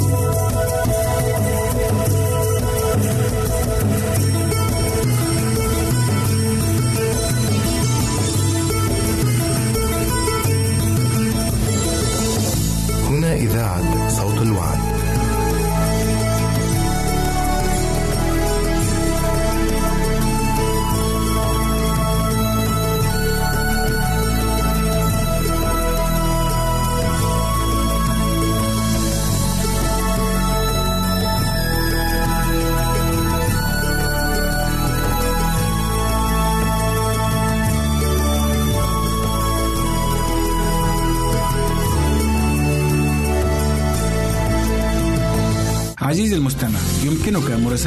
هنا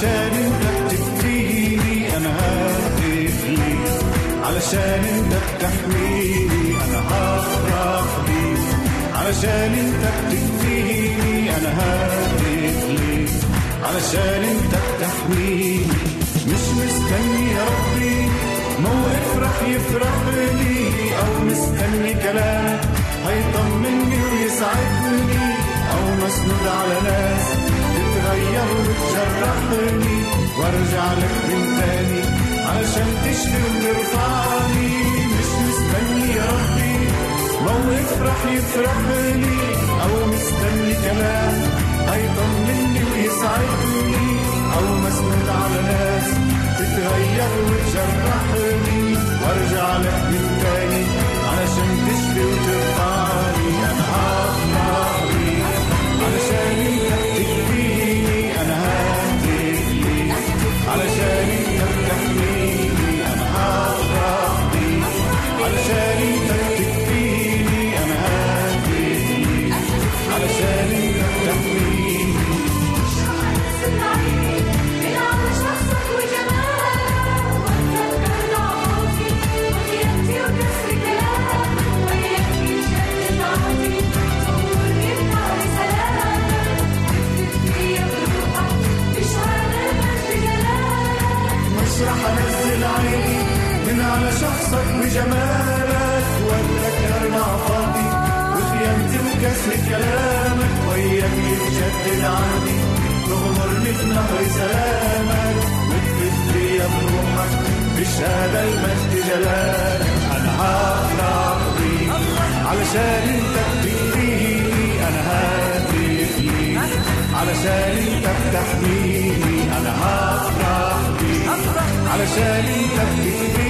علشان انت بتكفيني أنا ههتف ليك. علشان انت بتحميني أنا هفرح بيك. علشان انت بتكفيني أنا ههتف ليك. علشان انت بتحميني. مش مستني يا ربي موقف رح يفرح لي أو مستني كلام هيطمني ويسعدني أو مسنود على ناس. تتغير وتجرحني وارجع لك من تاني علشان تشفي وترفعني مش مستني يا ربي موقف رح يفرح لي أو مستني كلام هيطمني ويسعدني أو مسنود على ناس تتغير وتجرحني وارجع لك من تاني علشان تشفي وترفعني أنا بيك علشان انت شخصك وجمالك واتذكر معطاتي وخيانتي وكسر كلامك وياك يتجدد عندي تغمرني في نهر سلامك. وتفت فيا بروحك بشهادة المجد جلالك. أنا هفرح بيك علشان أنت بتكفيني أنا ههتف ليك علشان أنت بتحميني أنا هفرح بيك علشان أنت بتكفيني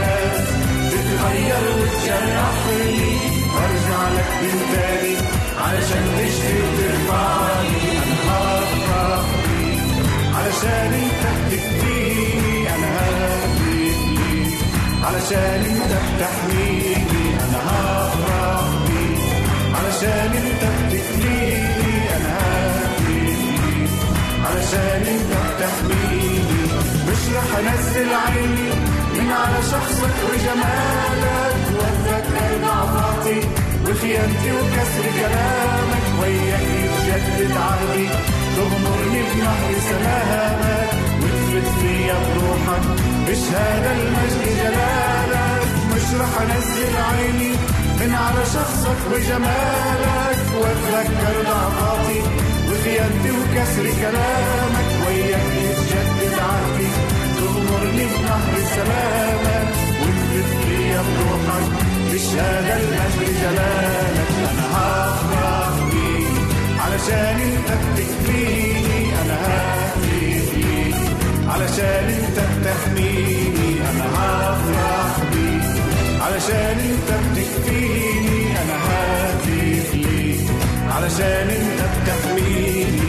ناس تتغير وتجرحني وارجع لك من تاني علشان تشفي وترفعني أنا هفرح بيك علشان انت بتكفيني أنا ههتف ليك علشان انت بتحميني أنا هفرح بيك علشان انت بتكفيني انت بتحميني مش رح انزل عيني من على شخصك وجمالك. واتذكر ضعفاتي وخيانتي وكسر كلامك. وياك يتجدد عهدي تغمرني بنهر سلامك. وتفت فيا بروحك بشهادة المجد جلالك. مش رح انزل عيني من على شخصك وجمالك. واتذكر ضعفاتي وخيانتي وكسر كلامك وياك يتجدد عهدي تغمرني بنهر سلامك وتفت فيا بروحك بشهادة المجد جلالك. أنا هفرح بيك علشان أنت بتكفيني أنا ههتف ليك علشان أنت بتحميني. أنا هفرح بيك علشان أنت بتكفيني علشان انت بتحميني.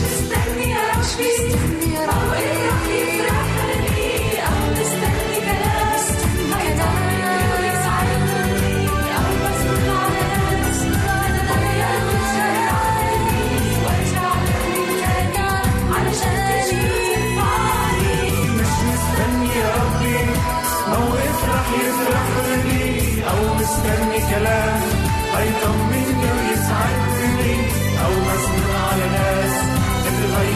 مستني أو رح يفرحني أو مستني كلام أو على ناس هتغير وتشرعني وارجع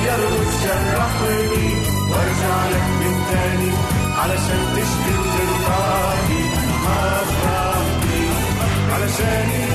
تتغير وتجرحني وارجع لك من تاني علشان تشفي وترضاني هفرح بيك علشان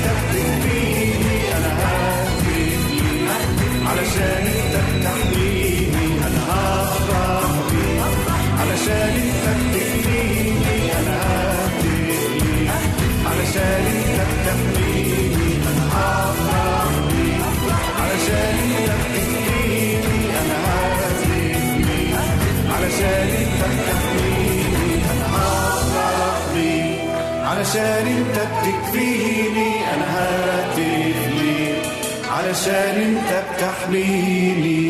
علشان انت بتكفيني أنا ههتف ليك علشان انت بتحميني.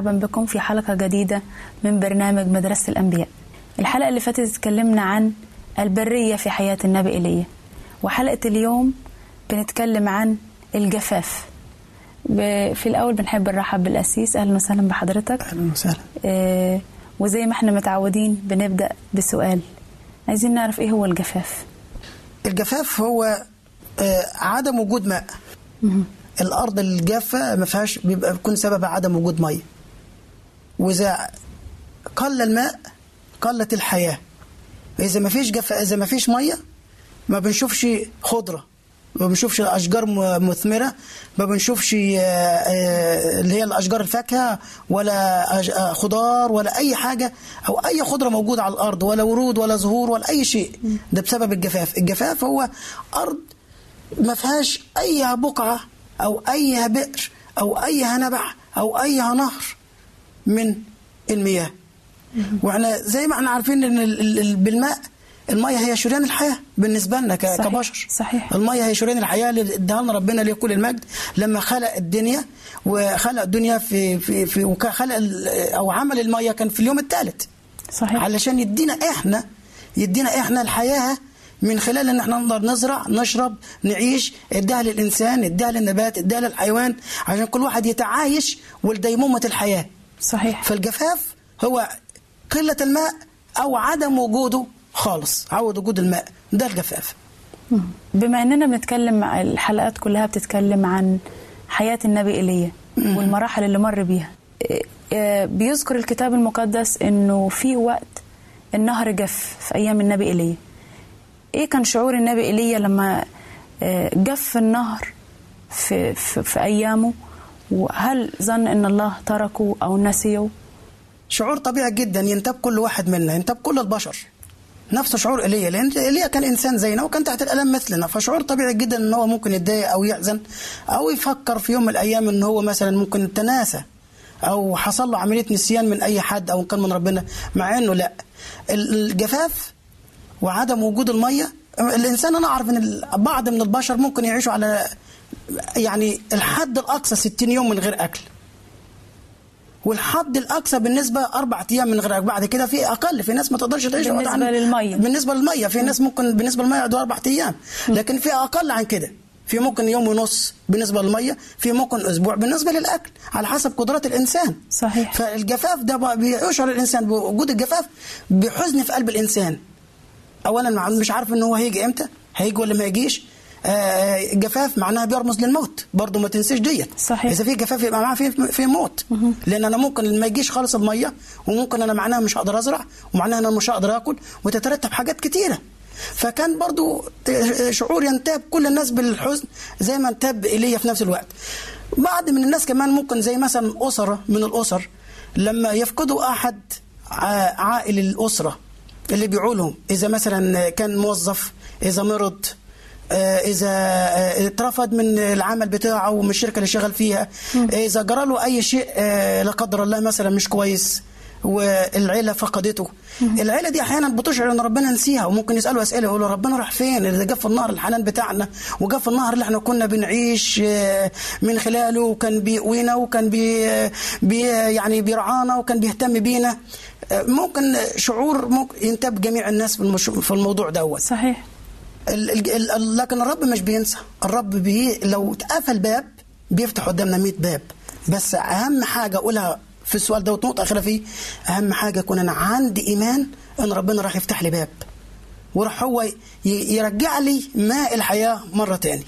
أهلا ومرحبا بكم في حلقة جديدة من برنامج مدرسة الأنبياء. الحلقة اللي فاتت اتكلمنا عن البرية في حياة النبي إيليا وحلقة اليوم بنتكلم عن الجفاف. في الأول بنحب نرحب بالأسيس أهلا وسهلا بحضرتك. أهلا وسهلا. آه، وزي ما إحنا متعودين بنبدأ بسؤال. عايزين نعرف إيه هو الجفاف؟ الجفاف هو آه، عدم وجود ماء. الأرض الجافة ما فيهاش بيبقى بيكون سبب عدم وجود مية. وإذا قل الماء قلت الحياة. إذا ما فيش جف إذا ما فيش مية ما بنشوفش خضرة. ما بنشوفش أشجار مثمرة. ما بنشوفش آه، آه، اللي هي الأشجار الفاكهة ولا آه، خضار ولا أي حاجة أو أي خضرة موجودة على الأرض ولا ورود ولا زهور ولا أي شيء. ده بسبب الجفاف. الجفاف هو أرض ما فيهاش أي بقعة أو أي بئر أو أي نبع أو أي نهر. من المياه. وإحنا زي ما إحنا عارفين إن ال- ال- ال- بالماء الميه هي شريان الحياة بالنسبة لنا صحيح، كبشر. صحيح. الميه هي شريان الحياة اللي اداها لنا ربنا ليه كل المجد. لما خلق الدنيا وخلق الدنيا في في في وخلق أو عمل الميه كان في اليوم الثالث. صحيح. علشان يدينا إحنا يدينا إحنا الحياة من خلال إن إحنا نقدر نزرع نشرب نعيش اديها للانسان اديها للنبات اديها للحيوان عشان كل واحد يتعايش ولديمومة الحياة. صحيح. فالجفاف هو قلة الماء أو عدم وجوده خالص عدم وجود الماء. ده الجفاف. بما إننا بنتكلم الحلقات كلها بتتكلم عن حياة النبي إيليا والمراحل اللي مر بيها. إيه، إيه، بيذكر الكتاب المقدس إنه في وقت النهر جف في أيام النبي إيليا. إيه كان شعور النبي إيليا لما إيه، جف النهر في, في, في أيامه؟ وهل ظن إن الله تركه أو نسيه؟ شعور طبيعي جدا ينتاب كل واحد منا ينتاب كل البشر. نفس شعور ايليا لأن ايليا كان إنسان زينا وكان تحت الألم مثلنا فشعور طبيعي جدا إن هو ممكن يتضايق أو يحزن أو يفكر في يوم من الأيام إن هو مثلا ممكن تناسى أو حصل له عملية نسيان من أي حد أو كان من ربنا مع إنه لأ. ال- الجفاف وعدم وجود المية الإنسان أنا أعرف إن بعض من البشر ممكن يعيشوا على يعني الحد الأقصى 60 يوم من غير أكل. والحد الأقصى بالنسبة أربع أيام من غير بعد كده في أقل في ناس ما تقدرش تعيش بالنسبة عن- للمية. بالنسبة للمية في ناس ممكن بالنسبة للمية يقعدوا أربع أيام. لكن في أقل عن كده. في ممكن يوم ونص بالنسبة للمية في ممكن أسبوع بالنسبة للأكل على حسب قدرات الإنسان. صحيح. فالجفاف ده بيشعر الإنسان. بوجود الجفاف بحزن في قلب الإنسان. اولا مع- مش عارف إن هو هيجي إمتى هيجي ولا ما يجيش. جفاف معناها بيرمز للموت. برضه ما تنسيش ديت. صحيح. إذا في جفاف يبقى معاه في في موت. لأن أنا ممكن ما يجيش خالص المية وممكن أنا معناها مش هقدر أزرع ومعناها أنا مش هقدر آكل وتترتب حاجات كتيرة. فكان برضو شعور ينتاب كل الناس بالحزن زي ما انتاب إيليا في نفس الوقت. بعض من الناس كمان ممكن زي مثلا أسرة من الأسر لما يفقدوا أحد عائل الأسرة اللي بيعولهم إذا مثلا كان موظف إذا مرض آه، إذا آه، اترفض من العمل بتاعه ومن الشركة اللي شغال فيها. إذا جرى له أي شيء آه، لا قدر الله مثلا مش كويس والعيلة فقدته. العيلة دي أحيانا بتشعر إن ربنا نسيها وممكن يسألوا أسئلة يقولوا ربنا راح فين؟ اللي جاب في النهر الحنان بتاعنا وجاب في النهر اللي إحنا كنا بنعيش آه، من خلاله وكان بيقوينا وكان بي بي يعني بيرعانا وكان بيهتم بينا. آه، ممكن شعور ممكن ينتاب جميع الناس في الموضوع دوت. صحيح. لكن الرب مش بينسى. الرب بي لو اتقفل باب بيفتح قدامنا 100 باب. بس أهم حاجة أقولها في السؤال ده ونقطه اخيره فيه أهم حاجة يكون أنا عندي إيمان إن ربنا راح يفتح لي باب. وراح هو يرجع لي ماء الحياة مرة تاني.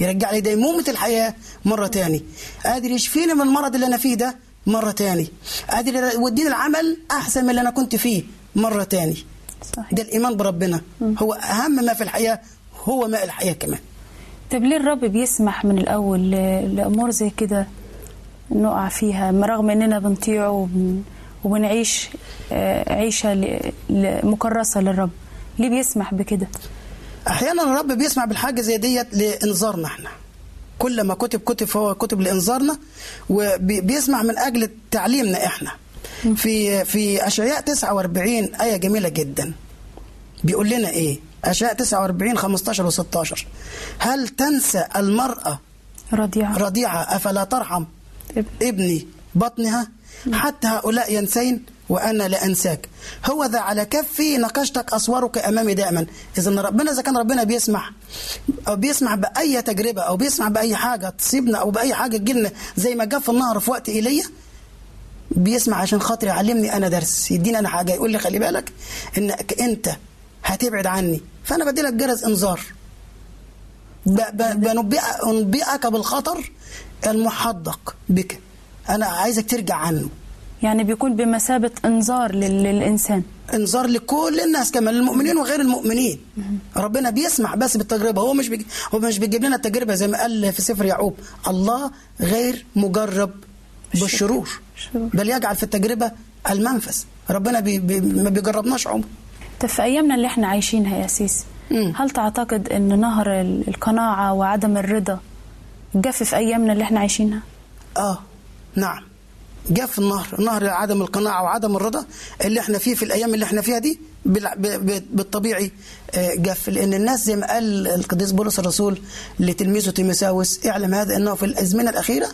يرجع لي ديمومة الحياة مرة تاني. قادر يشفيني من المرض اللي أنا فيه ده مرة تاني. قادر يوديني العمل أحسن من اللي أنا كنت فيه مرة تاني. صحيح. ده الإيمان بربنا. هو أهم ما في الحياة هو ماء الحياة كمان. طب ليه الرب بيسمح من الأول ل- لأمور زي كده نقع فيها؟ رغم إننا بنطيعه وبن وبنعيش آه، عيشة ل- مكرسة للرب ليه بيسمح بكده؟ أحيانا الرب بيسمع بالحاجة زي ديت لإنذارنا إحنا. كل ما كتب كتب فهو كتب لإنذارنا وبيسمع من أجل تعليمنا إحنا. في في أشعياء 49 آية جميلة جدا. بيقول لنا إيه؟ أشعياء 49 15 و16 هل تنسى المرأة رضيعة. رضيعة أفلا ترحم؟ ابن. ابني بطنها؟ حتى هؤلاء ينسين؟ وأنا لا أنساك. هو ذا على كفي نقشتك أسوارك أمامي دائما. إذا ربنا إذا كان ربنا بيسمح أو بيسمح بأي تجربة أو بيسمح بأي حاجة تصيبنا أو بأي حاجة تجيلنا زي ما جاب في النهر في وقت إيليا بيسمع عشان خاطر يعلمني أنا درس. يديني أنا حاجة يقول لي خلي بالك إنك أنت هتبعد عني. فأنا بدي لك جرس إنذار. ب- ب- بنبئ- أنبئك بالخطر المحدق بك. أنا عايزك ترجع عنه. يعني بيكون بمثابة إنذار لل- للإنسان. إنذار لكل الناس كمان المؤمنين وغير المؤمنين. ربنا بيسمع بس بالتجربة. هو مش. هو مش بيجيب لنا التجربة زي ما قال في سفر يعقوب. الله غير مجرب. بالشرور شرور. بل يجعل في التجربة المنفذ ربنا بي... بي... ما بيجربناش عمر طب في أيامنا اللي إحنا عايشينها يا سيس مم. هل تعتقد أن نهر ال- القناعة وعدم الرضا جف في أيامنا اللي إحنا عايشينها؟ آه نعم في النهر نهر عدم القناعة وعدم الرضا اللي إحنا فيه في الأيام اللي إحنا فيها دي بالطبيعي آه، جف لأن الناس زي ما قال القديس بولس الرسول لتلميذه تيموساوس اعلم هذا أنه في الأزمنة الأخيرة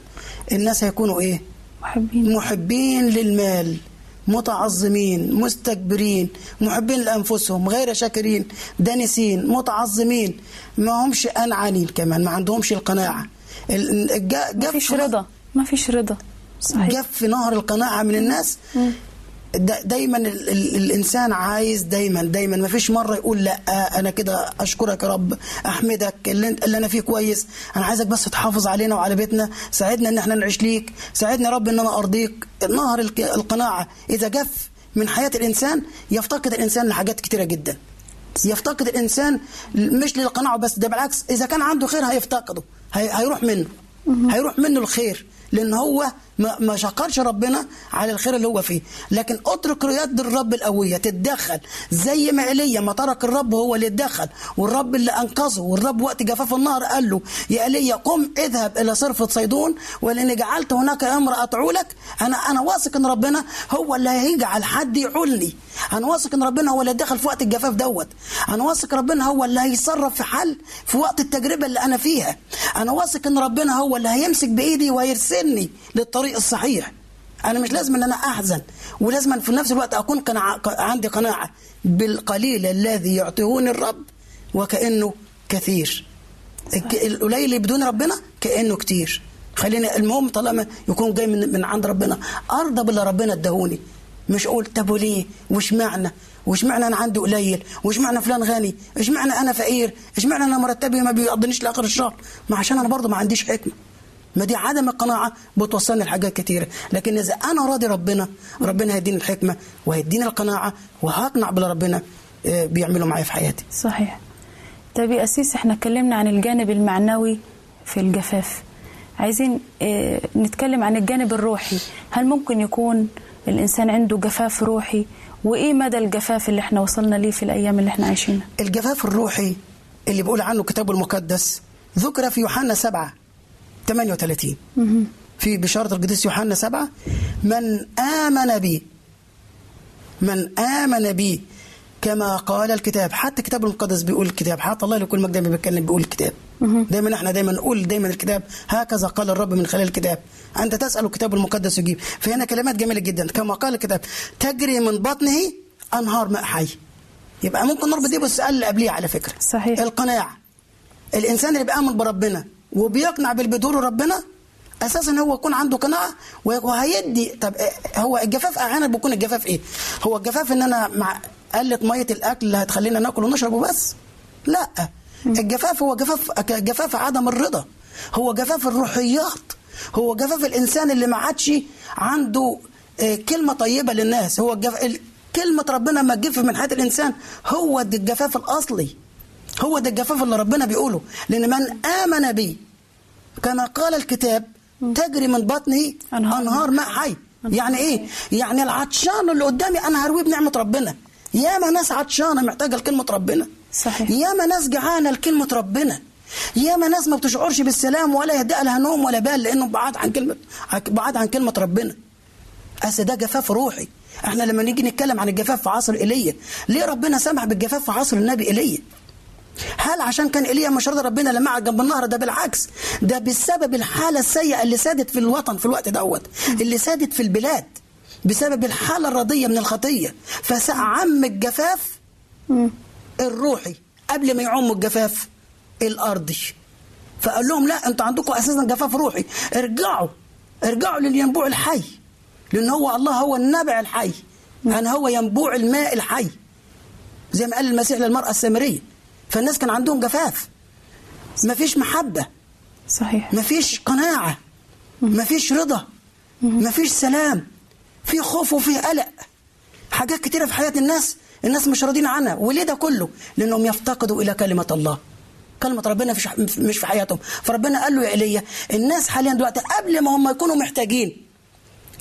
الناس هيكونوا إيه محبين. محبين للمال متعظمين مستكبرين محبين لأنفسهم غير شاكرين دانسين متعظمين. ما همش انعانين كمان ما عندهمش القناعة. ما جف- فيش رضا ما فيش رضا. صحيح. جف نهر القناعة من الناس. دا دايما ال ال الإنسان عايز دايما دايما. ما فيش مرة يقول لا أنا كده أشكرك يا رب أحمدك اللي, أنا فيه كويس. أنا عايزك بس تحافظ علينا وعلى بيتنا ساعدنا إن إحنا نعيش ليك ساعدنا يا رب إن أنا أرضيك. نهر القناعة إذا جف من حياة الإنسان يفتقد الإنسان لحاجات كتيرة جدا. يفتقد الإنسان مش للقناعة بس ده بالعكس. إذا كان عنده خير هيفتقده هي هيروح منه. هيروح منه الخير لأن هو ما شكرش ربنا على الخير اللي هو فيه. لكن اترك يد الرب القوية تتدخل. زي ما إيليا ما ترك الرب هو اللي اتدخل. والرب اللي أنقذه. والرب وقت جفاف النهر قال له يا إيليا قم اذهب إلى صرفة صيدون. ولأني جعلت هناك امرأة تعولك أنا أنا واثق إن ربنا هو اللي هيجعل حد يعولني أنا واثق إن ربنا هو اللي دخل في وقت الجفاف دوت. أنا واثق ربنا هو اللي هيتصرف في حل في وقت التجربة اللي أنا فيها. أنا واثق إن ربنا هو اللي هيمسك بإيدي وهيرسلني للطريق الصحيح. أنا مش لازم إن أنا أحزن ولازم في نفس الوقت أكون قناعة عندي قناعة بالقليل الذي يعطيهوني الرب وكأنه كثير. القليل اللي بدون ربنا كأنه كتير. خلينا المهم طالما يكون جاي من, من عند ربنا. أرضى باللي ربنا اداهوني. مش أقول طب وليه؟ وش معنى؟ وش معنى أنا عندي قليل؟ وش معنى فلان غني؟ إيش معنى أنا فقير؟ إيش معنى أنا مرتبي ما بيقضنيش لآخر الشهر؟ ما عشان أنا برضه ما عنديش حكمة. ما دي عدم القناعة بتوصلني لحاجات كتيرة. لكن إذا أنا راضي ربنا ربنا هيديني الحكمة وهيديني القناعة وهقنع باللي ربنا آه، بيعمله معايا في حياتي. صحيح. طيب يا أسيس إحنا اتكلمنا عن الجانب المعنوي في الجفاف. عايزين آه نتكلم عن الجانب الروحي. هل ممكن يكون الإنسان عنده جفاف روحي؟ وإيه مدى الجفاف اللي إحنا وصلنا ليه في الأيام اللي إحنا عايشينها؟ الجفاف الروحي اللي بيقول عنه الكتاب المقدس ذكر في يوحنا 7 38 في بشارة القديس يوحنا 7 من آمن بي من آمن بي كما قال الكتاب. حتى الكتاب المقدس بيقول الكتاب. حتى الله لكل مجد بيتكلم بيقول الكتاب. دايما إحنا دايما نقول دايما الكتاب. هكذا قال الرب من خلال الكتاب. أنت تسأل الكتاب المقدس يجيب. فهنا كلمات جميلة جدا. كما قال الكتاب تجري من بطنه أنهار ماء حي. يبقى ممكن نربط دي بالسؤال اللي قبليه على فكرة. صحيح. القناعه الإنسان اللي بيآمن بربنا وبيقنع بالبدور ربنا أساسا هو يكون عنده قناعة وهيدي طب هو الجفاف أحيانا بيكون الجفاف إيه؟ هو الجفاف ان أنا مع قلة مية الاكل اللي هتخلينا ناكل ونشرب وبس؟ لا. الجفاف هو جفاف جفاف عدم الرضا. هو جفاف الروحيات. هو جفاف الانسان اللي ما عادش عنده آه، كلمة طيبة للناس. هو الجف... ال- كلمة ربنا ما تجف من حياة الانسان. هو الجفاف الاصلي. هو ده الجفاف اللي ربنا بيقوله. لأن من آمن بي كما قال الكتاب تجري من بطنه أنهار. أنهار ماء حي. يعني إيه؟ يعني العطشان اللي قدامي أنا هرويه بنعمة ربنا. ياما ناس عطشانة محتاجة لكلمة ربنا. صحيح. ياما ناس جعانة لكلمة ربنا. ياما ناس ما بتشعرش بالسلام ولا يهدأ لها نوم ولا بال لأنه بعاد عن كلمة بعاد عن كلمة ربنا. أصل ده جفاف روحي. إحنا لما نيجي نتكلم عن الجفاف في عصر إيليا ليه ربنا سمح بالجفاف في عصر النبي إيليا؟ هل عشان كان ايليا مش راضي ربنا لما قعد جنب النهر؟ ده بالعكس ده بسبب الحالة السيئة اللي سادت في الوطن في الوقت دوت اللي سادت في البلاد بسبب الحالة الرضية من الخطية. فعم الجفاف الروحي قبل ما يعم الجفاف الأرضي. فقال لهم لا أنتوا عندكم أساسا جفاف روحي. ارجعوا ارجعوا للينبوع الحي لأن هو الله هو النبع الحي. يعني هو ينبوع الماء الحي زي ما قال المسيح للمرأة السامرية. فالناس كان عندهم جفاف. مفيش محبة. صحيح. مفيش قناعة. مفيش رضا. مفيش سلام. في خوف وفي قلق. حاجات كتيرة في حياة الناس الناس مش راضين عنها. وليه ده كله؟ لأنهم يفتقدوا إلى كلمة الله. كلمة ربنا مش مش في حياتهم. فربنا قال له يا ايليا الناس حاليا دلوقتي قبل ما هم يكونوا محتاجين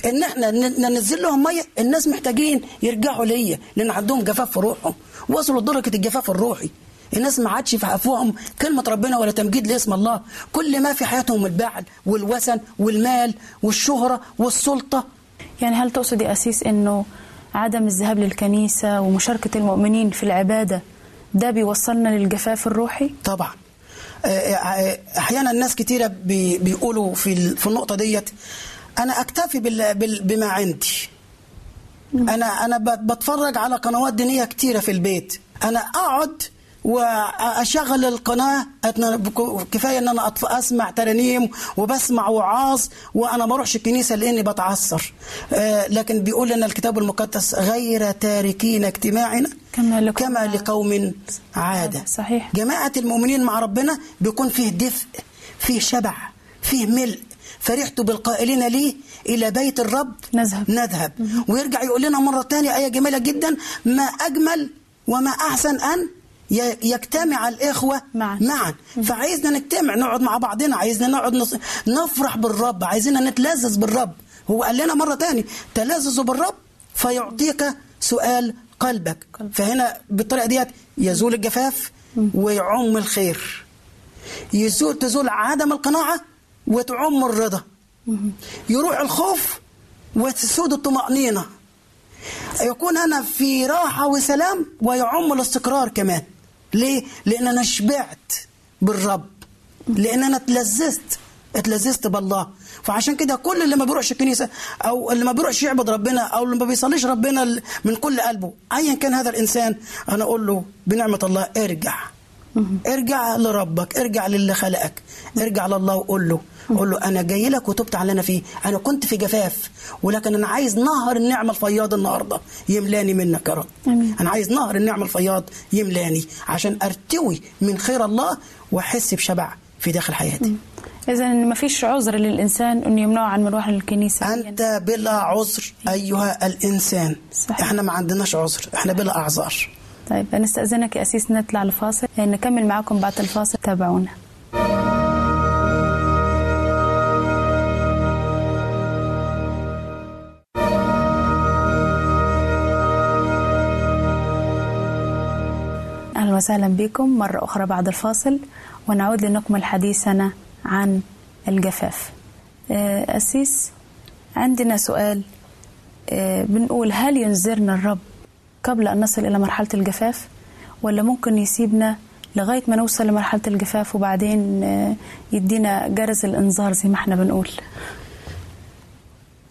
إن إحنا ننزل لهم مية الناس محتاجين يرجعوا ليا. لأن عندهم جفاف في روحهم. وصلوا لدرجة الجفاف الروحي. الناس ما عادش في افواههم كلمة ربنا ولا تمجيد لاسم الله. كل ما في حياتهم البعل والوثن والمال والشهرة والسلطة. يعني هل تقصد يا أسيس أنه عدم الذهاب للكنيسة ومشاركة المؤمنين في العبادة ده بيوصلنا للجفاف الروحي؟ طبعا. آه، آه، أحيانا الناس كتيرة بي- بيقولوا في في النقطة ديت أنا أكتفي بال- بال- بما عندي. أنا أنا ب- بتفرج على قنوات دينية كتيرة في البيت. أنا أقعد وأشغل القناة كفاية إن أنا أسمع ترانيم وبسمع وعاظ وأنا ما أروحش الكنيسة لأني بتعثر آه لكن بيقول لنا الكتاب المقدس غير تاركين اجتماعنا كما لقوم كما. لقوم عادة صحيح. جماعة المؤمنين مع ربنا بيكون فيه دفء فيه شبع فيه ملء فرحت بالقائلين لي إلى بيت الرب نذهب. نذهب ويرجع يقول لنا مرة ثانية آية جميلة جدا ما أجمل وما أحسن أن ي- يجتمع الإخوة معا. معا. فعايزنا نجتمع نقعد مع بعضنا. عايزنا نقعد نص... نفرح بالرب. عايزين نتلذذ بالرب. هو قال لنا مرة ثانية تلذذوا بالرب فيعطيك سؤال قلبك. فهنا بالطريقة ديت يزول الجفاف ويعم الخير. يزول تزول عدم القناعة وتعم الرضا. يروح الخوف وتسود الطمأنينة. يكون أنا في راحة وسلام ويعم الاستقرار كمان. ليه؟ لأن أنا شبعت بالرب. لأن أنا اتلذذت. اتلذذت بالله. فعشان كده كل اللي ما بيروحش الكنيسة أو اللي ما بيروحش يعبد ربنا أو اللي ما بيصليش ربنا من كل قلبه أيا كان هذا الإنسان أنا أقول له بنعمة الله ارجع. ارجع لربك ارجع للي خلقك ارجع لله وقول له قول له أنا جاي لك وتبت على اللي أنا فيه. أنا كنت في جفاف ولكن أنا عايز نهر النعمة الفياض النهارده يملاني منك يا رب. أنا عايز نهر النعمة الفياض يملاني عشان أرتوي من خير الله وأحس بشبع في داخل حياتي. اذا ما فيش عذر للإنسان إنه يمنعه عن مروح للكنيسه أنت بلا عذر أيها الإنسان. صحيح. إحنا ما عندناش عذر. إحنا بلا أعذار. طيب نستأذنك يا أسيس نطلع لفاصل نكمل معكم بعد الفاصل. تابعونا. أهلا وسهلا بكم. مرة أخرى بعد الفاصل ونعود لنكمل حديثنا عن الجفاف. آه، أسيس عندنا سؤال. آه، بنقول هل ينذرنا الرب قبل أن نصل إلى مرحلة الجفاف ولا ممكن يسيبنا لغاية ما نوصل لمرحلة الجفاف وبعدين آه، يدينا جرس الإنذار زي ما إحنا بنقول؟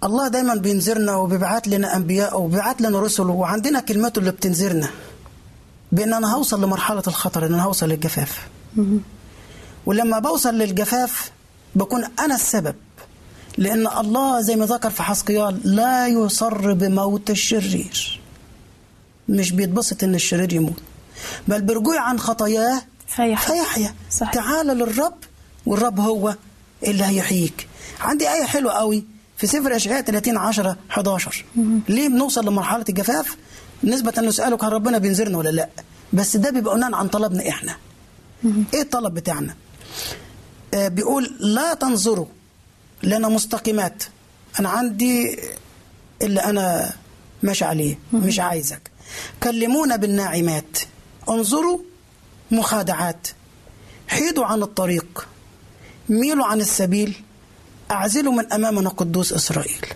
الله دايما بينذرنا وبيبعت لنا أنبياء وبيبعت لنا رسل وعندنا كلمته اللي بتنذرنا. بأن أنا هوصل لمرحلة الخطر إن أنا هوصل للجفاف. ولما بوصل للجفاف بكون أنا السبب. لأن الله زي ما ذكر في حسقيال لا يصر بموت الشرير. مش بيتبسط إن الشرير يموت. بل برجوع عن خطاياه فيحيا. تعال للرب والرب هو اللي هيحييك. عندي آية حلوة قوي في سفر أشعياء 30 10 11 ليه بنوصل لمرحلة الجفاف؟ نسبة نسأله كان ربنا بينذرنا ولا لا. بس ده بيبقى بناء عن طلبنا إحنا. إيه الطلب بتاعنا؟ آه بيقول لا تنظروا لنا مستقيمات. أنا عندي اللي أنا ماشي عليه مش عايزك. كلمونا بالناعمات. انظروا مخادعات. حيدوا عن الطريق. ميلوا عن السبيل. أعزلوا من أمامنا قدوس إسرائيل.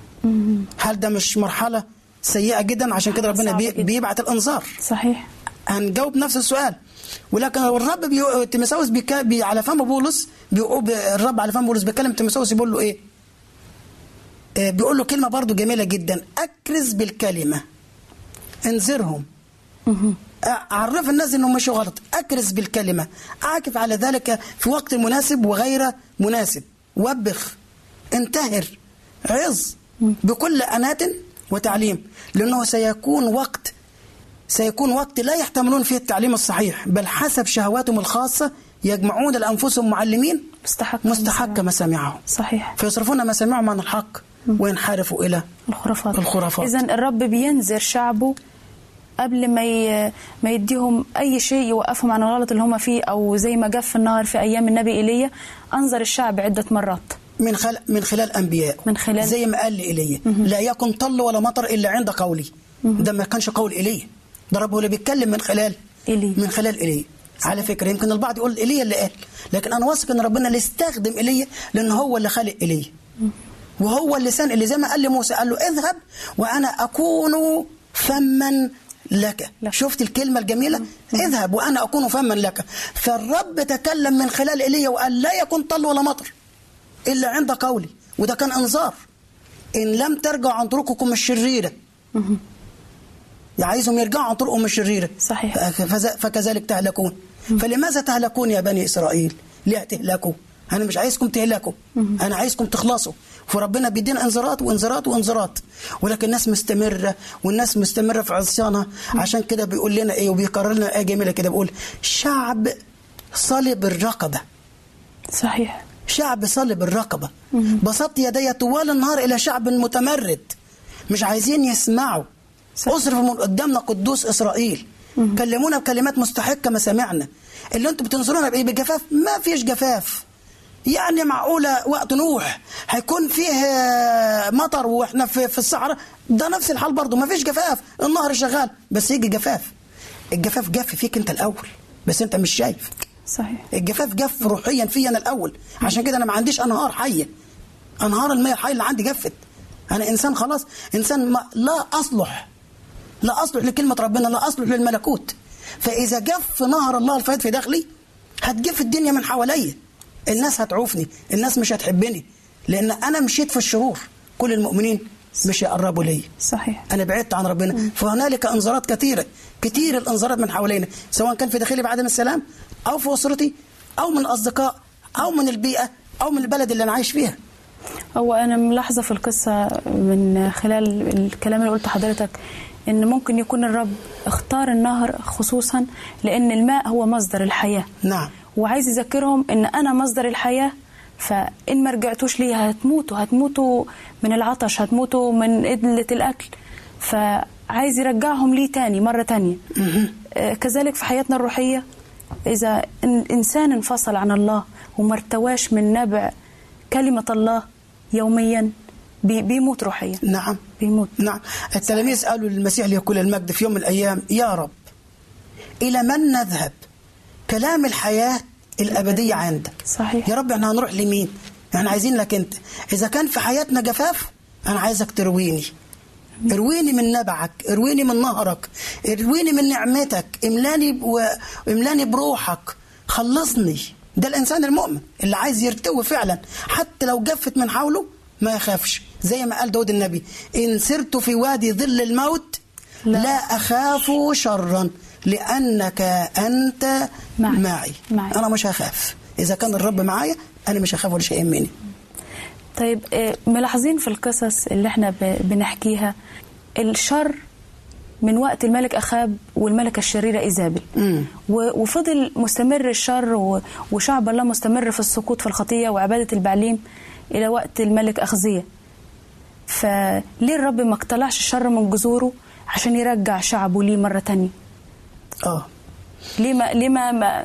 هل ده مش مرحلة سيئة جدا. عشان كده ربنا بي. بيبعت الإنذار. صحيح. هنجاوب نفس السؤال. ولكن الرب بي... تيموثاوس بيك... بي... على فم بولس بيقول الرب على فم بولس بيكلم تيموثاوس بيقول له إيه؟ آه بيقول له كلمة برضو جميلة جدا. أكرز بالكلمة. انذرهم. اعرف الناس إنهم مشوا غلط. أكرز بالكلمة. اعكف على ذلك في وقت مناسب وغير مناسب. وبخ. انتهر. عظ. بكل أناة وتعليم. لأنه سيكون وقت سيكون وقت لا يحتملون فيه التعليم الصحيح بل حسب شهواتهم الخاصة يجمعون لانفسهم معلمين مستحق مستحق مسامعهم. صحيح. فيصرفون مسامعهم عن الحق وينحرفوا إلى الخرافات. الخرافات. اذا الرب بينذر شعبه قبل ما ي... ما يديهم أي شيء يوقفهم عن الغلط اللي هم فيه أو زي ما جف النهر في أيام النبي إيليا أنذر الشعب عدة مرات. من خلال من خلال أنبياء. من خلال- زي ما قال لايليا لا يكن طل ولا مطر إلا عند قولي. ده ما كانش قول ايليا ده رب هو اللي بيتكلم من خلال إيليا. من خلال ايليا على فكرة يمكن البعض يقول ايليا اللي قال. لكن أنا واثق إن ربنا اللي استخدم ايليا لأن هو اللي خلق ايليا وهو اللسان اللي زي ما قال لموسى قال له اذهب وأنا أكون فما لك. لك. شفت الكلمة الجميلة؟ اذهب وأنا أكون فما لك. فالرب تكلم من خلال ايليا وقال لا يكون طل ولا مطر. إلا عند قولي. وده كان إنذار. إن لم ترجعوا عن طرقكم الشريرة. عايزهم يرجعوا عن طرقهم الشريرة. صحيح. فكذلك تهلكون. فلماذا تهلكون يا بني إسرائيل؟ ليه تهلكوا أنا مش عايزكم تهلكوا. أنا عايزكم تخلصوا. فربنا بيدينا إنذارات وإنذارات وإنذارات. ولكن الناس مستمرة والناس مستمرة في عصيانها. عشان كده بيقول لنا إيه وبيكرر لنا آية جميلة كده. بيقول شعب صلب الرقبة. صحيح. شعب صلب الرقبة. بسطت يدي طوال النهار إلى شعب متمرد. مش عايزين يسمعوا. أصرف من قدامنا قدوس إسرائيل. كلمونا بكلمات مستحقة ما سمعنا. اللي أنتوا بتنظرونا بإيه؟ بجفاف؟ ما فيش جفاف. يعني معقولة وقت نوح؟ هيكون فيه مطر وإحنا في, في الصحراء؟ ده نفس الحال برضه. ما فيش جفاف. النهر شغال. بس يجي جفاف. الجفاف جف فيك انت الأول. بس انت مش شايف. صحيح. الجفاف جف روحيا فيا أنا الأول. عشان كده أنا ما عنديش أنهار حية. أنهار المياه الحية اللي عندي جفت. أنا إنسان خلاص إنسان ما لا أصلح. لا أصلح لكلمة ربنا لا أصلح للملكوت. فإذا جف نهر الله الفائد في داخلي هتجف الدنيا من حواليا. الناس هتعوفني الناس مش هتحبني. لأن أنا مشيت في الشرور كل المؤمنين مش يقربوا لي صحيح. أنا بعدت عن ربنا. فهنالك انذارات كثيرة. كثير الانذارات من حوالينا. سواء كان في داخلي بعدم السلام أو في أسرتي أو من الاصدقاء أو من البيئة أو من البلد اللي أنا عايش فيها. هو أنا ملاحظة في القصة من خلال الكلام اللي قلته حضرتك إن ممكن يكون الرب اختار النهر خصوصا لأن الماء هو مصدر الحياة. نعم. وعايز يذكرهم إن أنا مصدر الحياة فإن ما رجعتوش ليها هتموتوا هتموتوا من العطش هتموتوا من قلة الأكل. فعايز يرجعهم ليه تاني مرة تانية. آه، كذلك في حياتنا الروحية إذا إن- إنسان انفصل عن الله وما ارتواش من نبع كلمة الله يوميا بي- بيموت روحيا. نعم. بيموت. نعم. التلاميذ قالوا للمسيح ليكون المجد في يوم من الأيام يا رب إلى من نذهب؟ كلام الحياة الأبدية عندك. صحيح. يا رب إحنا هنروح لمين؟ إحنا عايزين لك أنت. إذا كان في حياتنا جفاف أنا عايزك ترويني. ارويني من نبعك ارويني من نهرك ارويني من نعمتك املاني ب... املاني بروحك. خلصني. ده الإنسان المؤمن اللي عايز يرتوي فعلا. حتى لو جفت من حوله ما يخافش. زي ما قال داود النبي إن سرت في وادي ظل الموت لا, لا أخاف شرا لأنك أنت معي. معي. معي. أنا مش هخاف. إذا كان الرب معايا أنا مش هخاف ولا شيء يهمني طيب آه، ملاحظين في القصص اللي إحنا بنحكيها الشر من وقت الملك أخاب والملكة الشريرة إيزابل وفضل مستمر الشر وشعب الله مستمر في السقوط في الخطية وعبادة البعليم إلى وقت الملك أخزية. فليه الرب ما اقتلعش الشر من جذوره عشان يرجع شعبه ليه مرة تانية؟ آه. ليه ما ليه ما ما,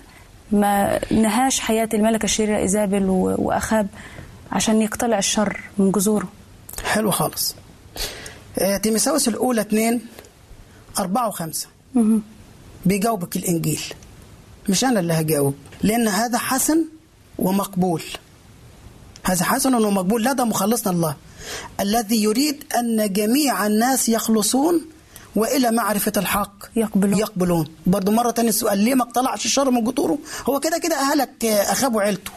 ما نهاش حياة الملكة الشريرة إيزابل وأخاب عشان يقتلع الشر من جذوره. حلو خالص. آه، تيمساوس الأولى اتنين أربعة وخمسة. بيجاوبك الإنجيل. مش أنا اللي هجاوب. لأن هذا حسن ومقبول. هذا حسن ومقبول. لدى مخلصنا الله. الذي يريد أن جميع الناس يخلصون وإلى معرفة الحق يقبلون. يقبلون. برضو مرة تانية السؤال ليه ما اقتلعش الشر من جذوره؟ هو كده كده أهلك آه، أخاب وعيلته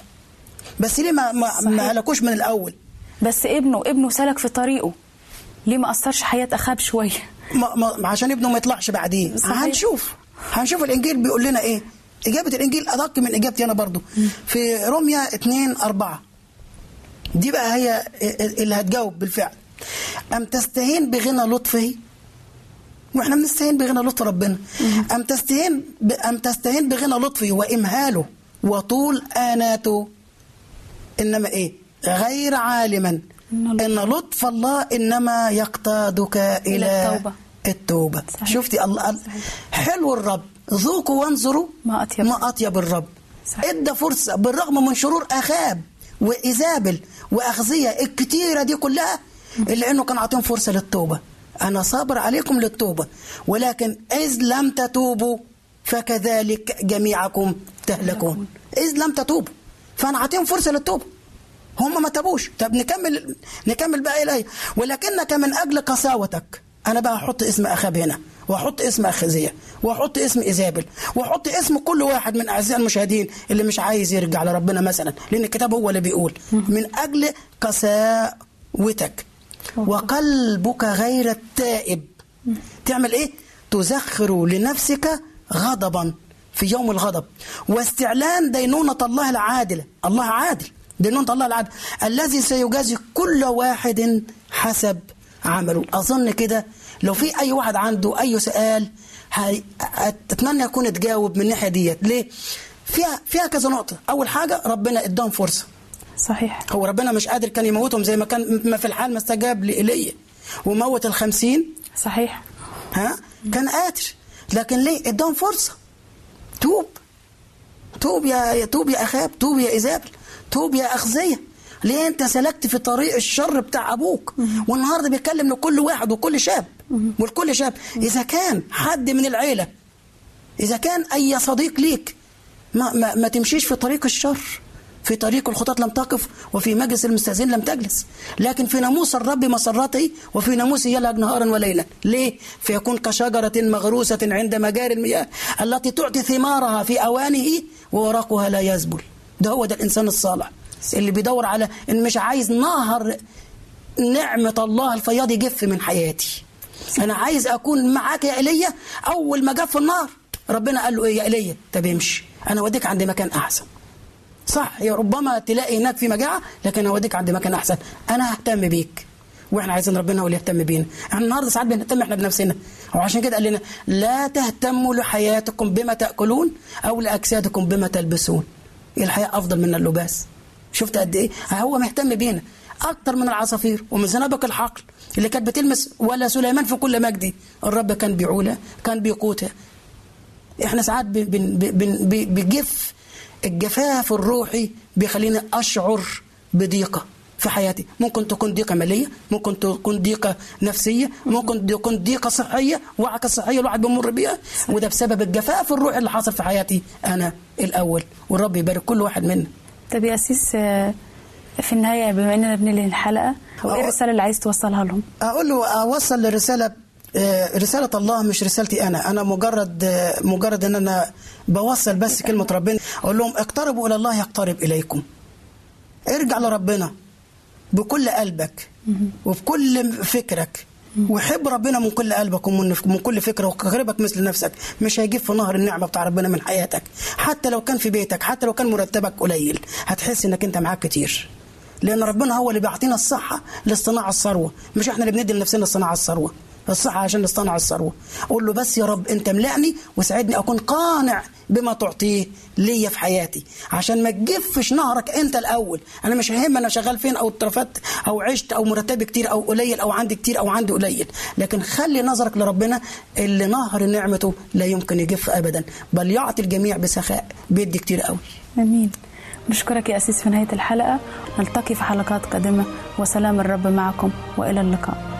بس ليه ما, ما, ما هلكوش من الأول؟ بس ابنه ابنه سلك في طريقه. ليه ما أثرش حياة أخاب شوية ما ما عشان ابنه ما يطلعش بعدين صحيح. هنشوف. هنشوف الإنجيل بيقول لنا إيه. إجابة الإنجيل أدق من إجابتي أنا برضو. في روميا 2 4 دي بقى هي اللي هتجاوب بالفعل. أم تستهين بغنى لطفه؟ وإحنا بنستهين بغنى لطف ربنا. أم تستهين ب... أم تستهين بغنى لطفه وإمهاله وطول آناته؟ إنما إيه؟ غير عالما. إن إن لطف الله إنما يقتادك إلى, إلى التوبة. التوبة. صحيح. شفتي؟ الله حلو الرب. ذوقوا وانظروا. ما أطيب. ما أطيب الرب. صحيح. إدى فرصة بالرغم من شرور أخاب وايزابل وأخزية الكتيرة دي كلها الا انه كان عاطيهم فرصة للتوبة. أنا صابر عليكم للتوبة ولكن إذ لم تتوبوا فكذلك جميعكم تهلكون. إذ لم تتوبوا فأنا عاطيهم فرصة للتوبة. هم ما تابوش. طب نكمل نكمل بقى الايه ولكنك من أجل قساوتك. أنا بقى أحط اسم أخاب هنا وأحط اسم اخزيه وأحط اسم إيزابل وأحط اسم كل واحد من أعزائي المشاهدين اللي مش عايز يرجع لربنا مثلا لأن الكتاب هو اللي بيقول. من أجل قساوتك. وقلبك غير التائب. تعمل إيه؟ تزخر لنفسك غضبا في يوم الغضب. واستعلان دينونة الله العادلة. الله عادل. دينونة الله العادل الذي سيجازي كل واحد حسب عمله. أظن كده لو في أي واحد عنده أي سؤال أتمنى يكون اتجاوب من الناحية ديت. ليه؟ فيها فيها كذا نقطة. أول حاجة ربنا اداهم فرصة. صحيح. هو ربنا مش قادر كان يموتهم زي ما كان ما في الحال ما استجاب لإيليا وموت الخمسين. صحيح. ها؟ كان قادر. لكن ليه؟ اداهم فرصة. توب. توب يا يا- توب يا أخاب. توب يا إيزابل. توب يا أخزية. ليه أنت سلكت في طريق الشر بتاع أبوك؟ والنهاردة بيتكلم لكل واحد وكل شاب. والكل شاب. إذا كان حد من العيلة إذا كان أي صديق ليك ما, ما, ما تمشيش في طريق الشر. في طريق الخطاة لم تقف وفي مجلس المستهزئين لم تجلس. لكن في ناموس الرب مسرته وفي ناموسه يلهج نهارا وليلا. ليه؟ فيكون كشجرة مغروسة عند مجاري المياه التي تعطي ثمارها في أوانه وورقها لا يذبل ده هو ده الإنسان الصالح. اللي بيدور على إن مش عايز نهر نعمة الله الفياض يجف من حياتي. أنا عايز أكون معاك يا إيليا أول ما جف النار ربنا قال له إيه يا إيليا؟ طب امشي. أنا أوديك عند مكان أحسن. صح يا ربما تلاقي هناك في مجاعة لكن أوديك عند مكان أحسن. أنا ههتم بيك. وإحنا عايزين ربنا هو اللي يهتم بينا. إحنا النهارده ساعات بنهتم إحنا بنفسنا. وعشان كده قال لنا لا تهتموا لحياتكم بما تأكلون أو لأجسادكم بما تلبسون. الحياة أفضل من اللباس؟ شفت قد إيه؟ هو مهتم بينا. أكتر من العصافير ومن زنابق الحقل اللي كانت بتلمس ولا سليمان في كل مجدي الرب كان بيعولها كان بيقوتها. إحنا ساعات بجف الجفاف الروحي بيخليني أشعر بضيقه في حياتي. ممكن تكون ضيقة مالية ممكن تكون ضيقة نفسية ممكن تكون ضيقة صحية وعكة صحية الواحد بيمر بيها. وده بسبب الجفاف الروحي اللي حصل في حياتي أنا الأول. والرب يبارك كل واحد منا. طب يا أسيس آه، في النهاية بما إننا بننهي إيه أه. الرسالة اللي عايز توصلها لهم؟ أقول له أوصل لرسالة آه، رسالة الله مش رسالتي أنا. أنا مجرد آه، مجرد إن أنا بوصل بس كلمة ربنا. أقول لهم اقتربوا إلى الله يقترب إليكم. ارجع لربنا. بكل قلبك وبكل فكرك. وحب ربنا من كل قلبك ومن من كل فكره وقربك مثل نفسك. مش هيجيب في نهر النعمة بتاع ربنا من حياتك. حتى لو كان في بيتك حتى لو كان مرتبك قليل هتحس إنك أنت معاك كتير. لأن ربنا هو اللي بيعطينا الصحة لاصطناع الثروة مش إحنا اللي بندي لنفسنا صناعة الثروة. الصحة عشان نصطنع الثروة. أقول له بس يا رب أنت ملعني وساعدني أكون قانع بما تعطيه ليا في حياتي. عشان ما تجفش نهرك أنت الأول. أنا مش ههم أنا شغال فين أو اترفدت أو عشت أو مرتبي كتير أو قليل أو عندي كتير أو عندي قليل. لكن خلي نظرك لربنا اللي نهر نعمته لا يمكن يجف أبدا. بل يعطي الجميع بسخاء. بيدي كتير قوي. آمين. نشكرك يا أسيس في نهاية الحلقة. نلتقي في حلقات قادمة. وسلام الرب معكم. وإلى اللقاء.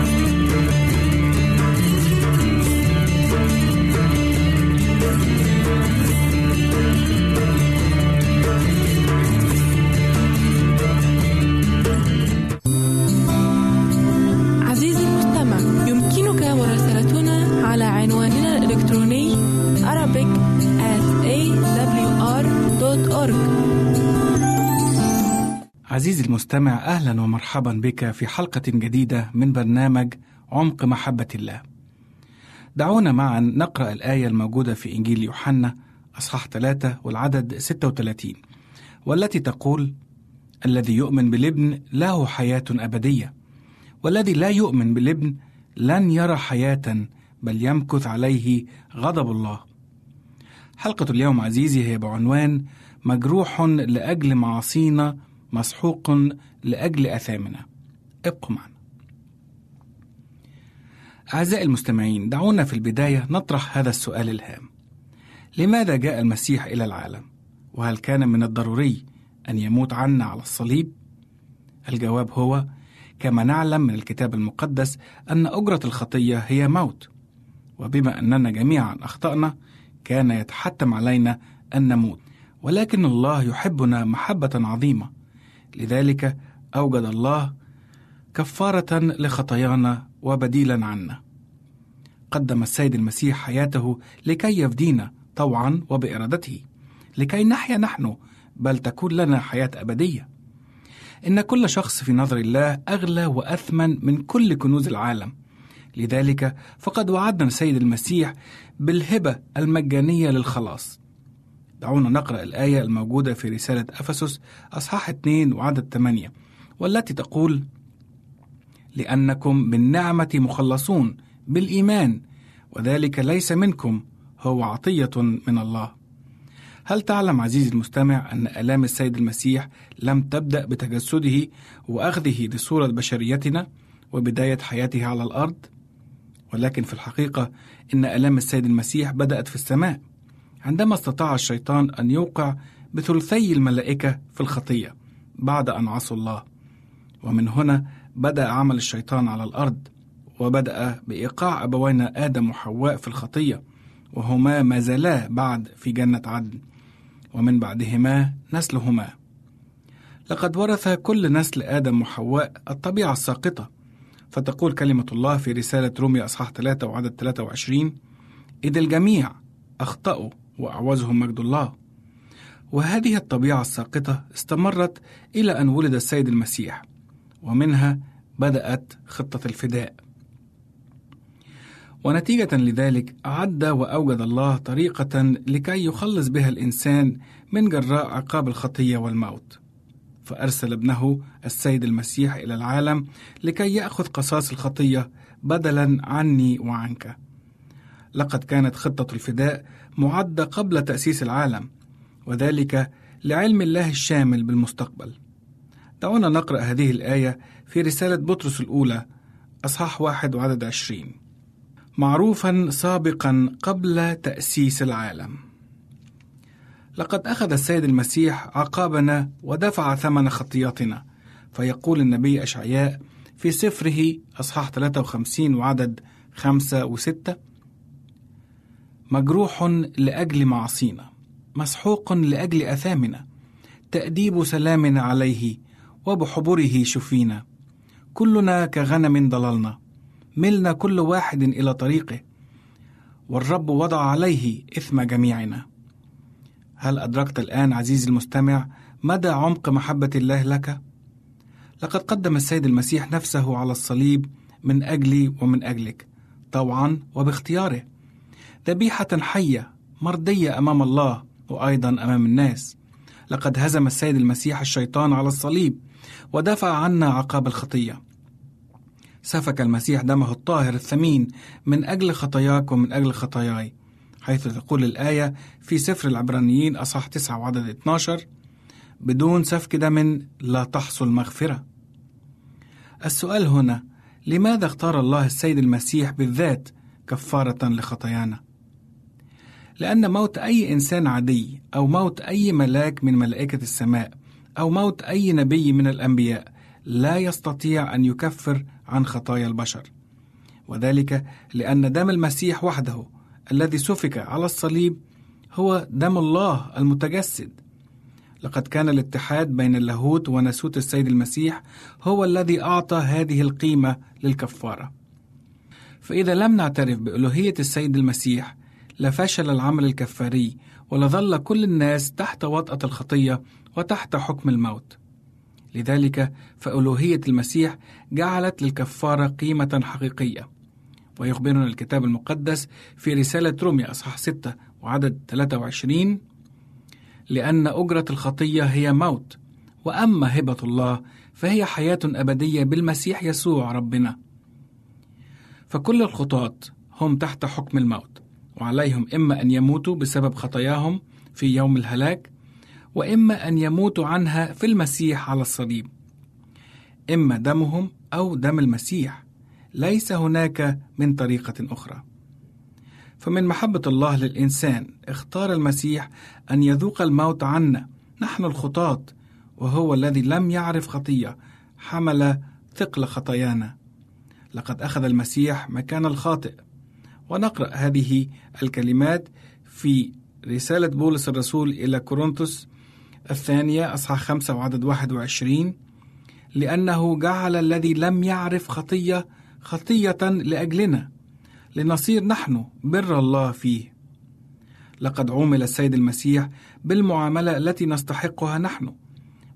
عزيزي المستمع أهلا ومرحبا بك في حلقة جديدة من برنامج عمق محبة الله. دعونا معا نقرأ الآية الموجودة في إنجيل يوحنا أصحاح 3 والعدد 36 والتي تقول: الذي يؤمن بالابن له حياة أبدية والذي لا يؤمن بالابن لن يرى حياة بل يمكث عليه غضب الله. حلقة اليوم عزيزي هي بعنوان مجروح لأجل معاصينا مسحوق لأجل آثامنا. ابقوا معنا. أعزائي المستمعين، دعونا في البداية نطرح هذا السؤال الهام. لماذا جاء المسيح إلى العالم؟ وهل كان من الضروري أن يموت عنا على الصليب؟ الجواب هو كما نعلم من الكتاب المقدس أن أجرة الخطية هي موت. وبما أننا جميعا أخطأنا كان يتحتم علينا أن نموت. ولكن الله يحبنا محبة عظيمة لذلك أوجد الله كفارة لخطايانا وبديلا عنا. قدم السيد المسيح حياته لكي يفدينا طوعا وبإرادته لكي نحيا نحن بل تكون لنا حياة أبدية. إن كل شخص في نظر الله أغلى وأثمن من كل كنوز العالم. لذلك فقد وعدنا السيد المسيح بالهبة المجانية للخلاص. دعونا نقرأ الآية الموجودة في رسالة أفسس أصحاح 2 وعدد 8 والتي تقول: لأنكم بالنعمة مخلصون بالإيمان وذلك ليس منكم هو عطية من الله. هل تعلم عزيزي المستمع أن آلام السيد المسيح لم تبدأ بتجسده وأخذه لصورة بشريتنا وبداية حياته على الأرض؟ ولكن في الحقيقة إن آلام السيد المسيح بدأت في السماء. عندما استطاع الشيطان أن يوقع بثلثي الملائكة في الخطية بعد أن عصوا الله. ومن هنا بدأ عمل الشيطان على الأرض وبدأ بإيقاع أبوينا آدم وحواء في الخطية وهما ما زالا بعد في جنة عدن. ومن بعدهما نسلهما. لقد ورث كل نسل آدم وحواء الطبيعة الساقطة. فتقول كلمة الله في رسالة روميا أصحاح 3 وعدد 23 إذ الجميع أخطأوا وأعوزهم مجد الله. وهذه الطبيعة الساقطة استمرت إلى أن ولد السيد المسيح ومنها بدأت خطة الفداء. ونتيجة لذلك أعد وأوجد الله طريقة لكي يخلص بها الإنسان من جراء عقاب الخطية والموت. فأرسل ابنه السيد المسيح إلى العالم لكي يأخذ قصاص الخطية بدلا عني وعنك. لقد كانت خطة الفداء معدة قبل تأسيس العالم وذلك لعلم الله الشامل بالمستقبل. دعونا نقرأ هذه الآية في رسالة بطرس الأولى أصحاح واحد وعدد عشرين. معروفا سابقا قبل تأسيس العالم. لقد أخذ السيد المسيح عقابنا ودفع ثمن خطياتنا فيقول النبي أشعياء في سفره أصحاح 53 وعدد خمسة وستة مجروح لأجل معصينا مسحوق لأجل أثامنا تأديب سلام عليه وبحبره شفينا. كلنا كغنم ضللنا ملنا كل واحد إلى طريقه والرب وضع عليه إثم جميعنا. هل أدركت الآن عزيزي المستمع مدى عمق محبة الله لك؟ لقد قدم السيد المسيح نفسه على الصليب من أجلي ومن أجلك طوعا وباختياره. ذبيحة حية مرضية أمام الله وأيضا أمام الناس. لقد هزم السيد المسيح الشيطان على الصليب ودفع عنا عقاب الخطية. سفك المسيح دمه الطاهر الثمين من أجل خطاياك ومن أجل خطاياي حيث تقول الآية في سفر العبرانيين أصح 9 وعدد 12 بدون سفك دم لا تحصل مغفرة. السؤال هنا لماذا اختار الله السيد المسيح بالذات كفارة لخطايانا؟ لأن موت أي إنسان عادي أو موت أي ملاك من ملائكة السماء أو موت أي نبي من الأنبياء لا يستطيع أن يكفر عن خطايا البشر. وذلك لأن دم المسيح وحده الذي سفك على الصليب هو دم الله المتجسد. لقد كان الاتحاد بين اللاهوت وناسوت السيد المسيح هو الذي أعطى هذه القيمة للكفارة. فإذا لم نعترف بألوهية السيد المسيح لفشل العمل الكفاري ولظل كل الناس تحت وطأة الخطية وتحت حكم الموت. لذلك فألوهية المسيح جعلت للكفارة قيمة حقيقية. ويخبرنا الكتاب المقدس في رسالة روميا أصحاح 6 وعدد 23 لأن أجرة الخطية هي موت وأما هبة الله فهي حياة أبدية بالمسيح يسوع ربنا. فكل الخطاة هم تحت حكم الموت. وعليهم إما أن يموتوا بسبب خطاياهم في يوم الهلاك وإما أن يموتوا عنها في المسيح على الصليب. إما دمهم أو دم المسيح. ليس هناك من طريقة أخرى. فمن محبة الله للإنسان اختار المسيح أن يذوق الموت عنا. نحن الخطاة وهو الذي لم يعرف خطية حمل ثقل خطايانا. لقد أخذ المسيح مكان الخاطئ. ونقرأ هذه الكلمات في رسالة بولس الرسول إلى كورنثوس الثانية أصحاح خمسة وعدد واحد وعشرين. لأنه جعل الذي لم يعرف خطية خطية لأجلنا لنصير نحن بر الله فيه. لقد عومل السيد المسيح بالمعاملة التي نستحقها نحن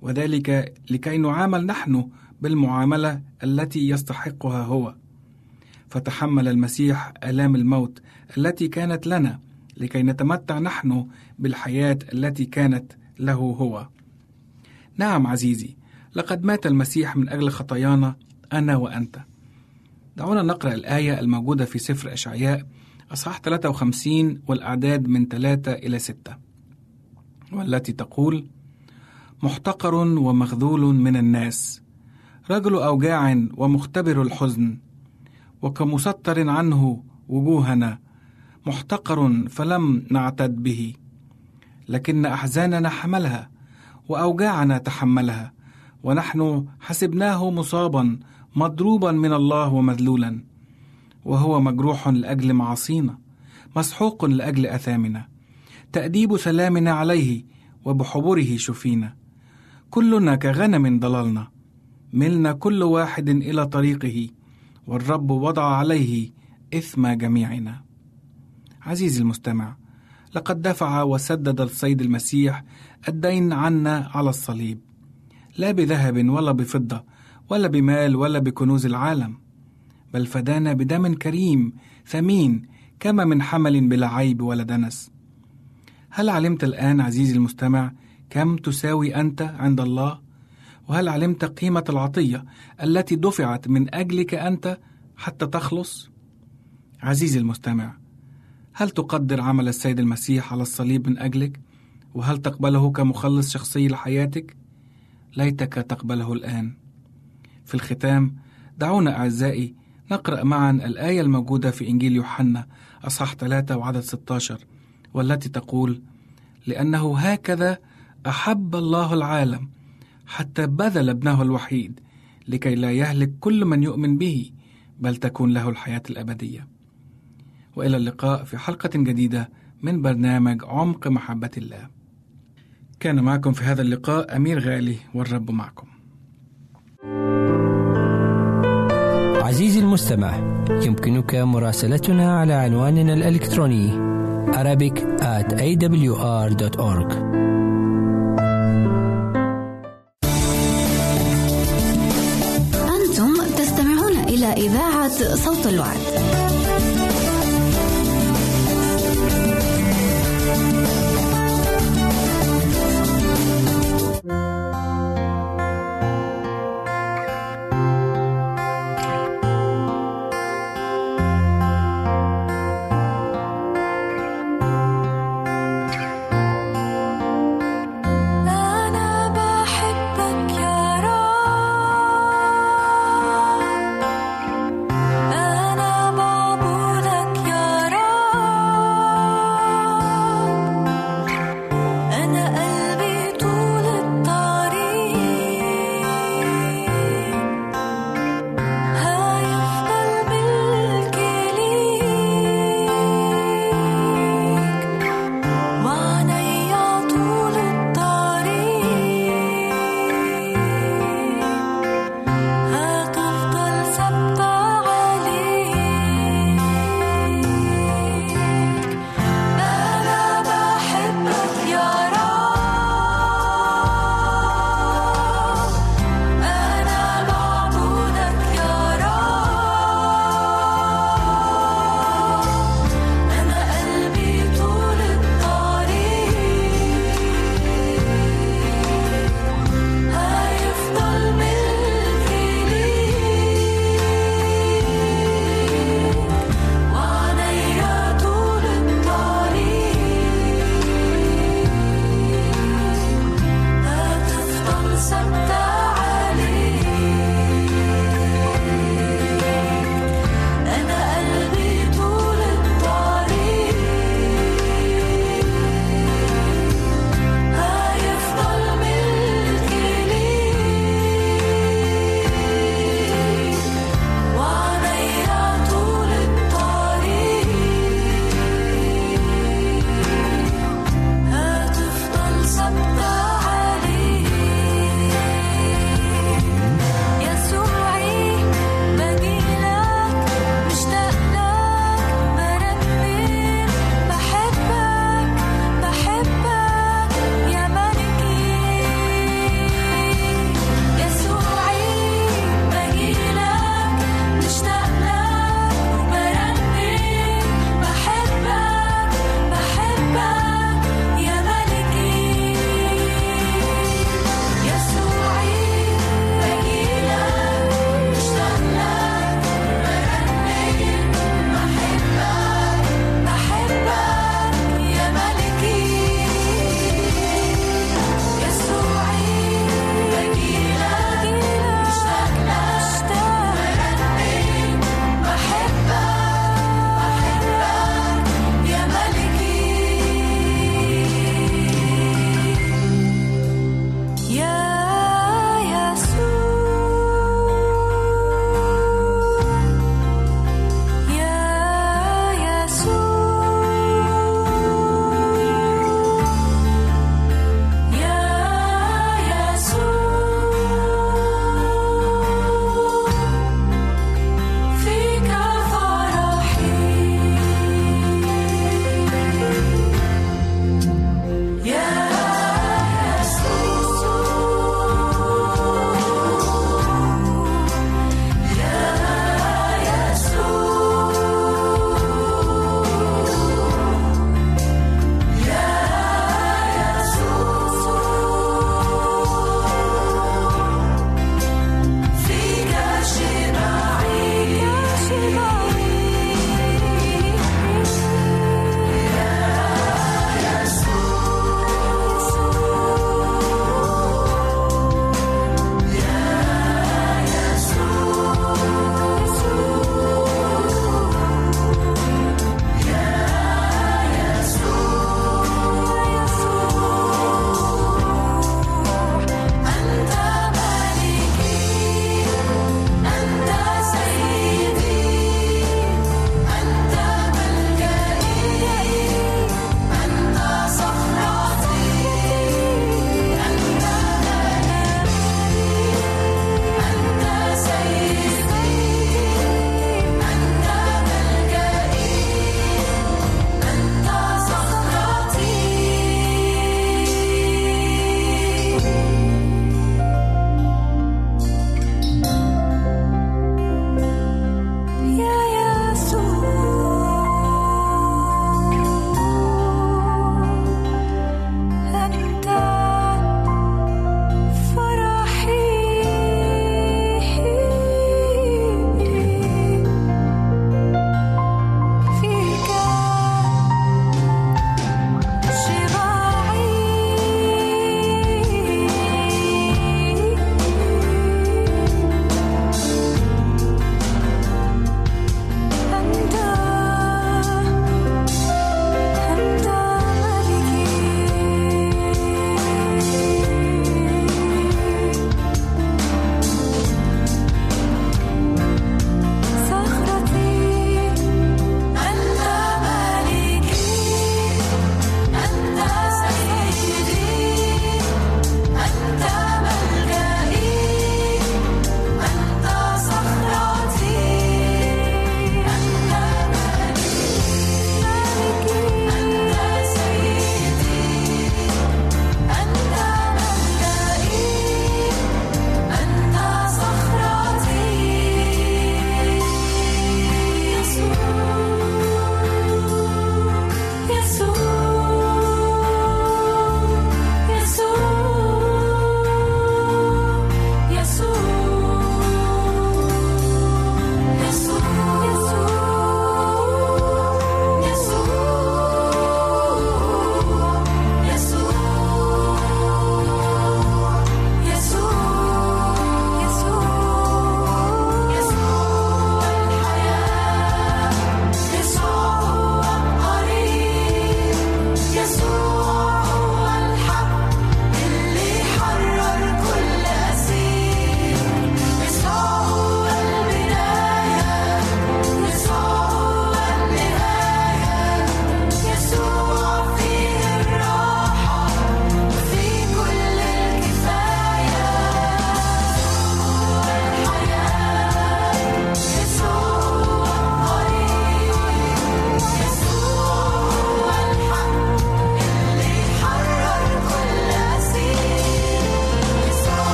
وذلك لكي نعامل نحن بالمعاملة التي يستحقها هو. فتحمل المسيح آلام الموت التي كانت لنا لكي نتمتع نحن بالحياة التي كانت له هو. نعم عزيزي لقد مات المسيح من أجل خطايانا أنا وأنت. دعونا نقرأ الآية الموجودة في سفر أشعياء أصحاح 53 والأعداد من 3 إلى 6 والتي تقول محتقر ومخذول من الناس رجل أوجاع ومختبر الحزن وكمستر عنه وجوهنا محتقر فلم نعتد به. لكن أحزاننا حملها وأوجاعنا تحملها ونحن حسبناه مصابا مضروبا من الله ومذلولا. وهو مجروح لأجل معاصينا مسحوق لأجل أثامنا. تأديب سلامنا عليه وبحبره شفينا. كلنا كغنم ضللنا ملنا كل واحد إلى طريقه. والرب وضع عليه إثم جميعنا. عزيزي المستمع لقد دفع وسدد السيد المسيح الدين عنا على الصليب. لا بذهب ولا بفضة ولا بمال ولا بكنوز العالم بل فدانا بدم كريم ثمين كما من حمل بلا عيب ولا دنس. هل علمت الآن عزيزي المستمع كم تساوي أنت عند الله؟ وهل علمت قيمة العطية التي دفعت من أجلك أنت حتى تخلص؟ عزيزي المستمع هل تقدر عمل السيد المسيح على الصليب من أجلك؟ وهل تقبله كمخلص شخصي لحياتك؟ ليتك تقبله الآن. في الختام دعونا أعزائي نقرأ معا الآية الموجودة في إنجيل يوحنا أصحاح 3 وعدد 16 والتي تقول: لأنه هكذا أحب الله العالم حتى بذل ابنه الوحيد لكي لا يهلك كل من يؤمن به بل تكون له الحياة الأبدية. وإلى اللقاء في حلقة جديدة من برنامج عمق محبة الله. كان معكم في هذا اللقاء أمير غالي والرب معكم. عزيزي المستمع يمكنك مراسلتنا على عنواننا الإلكتروني Arabic at awr.org إذاعة صوت الوعد.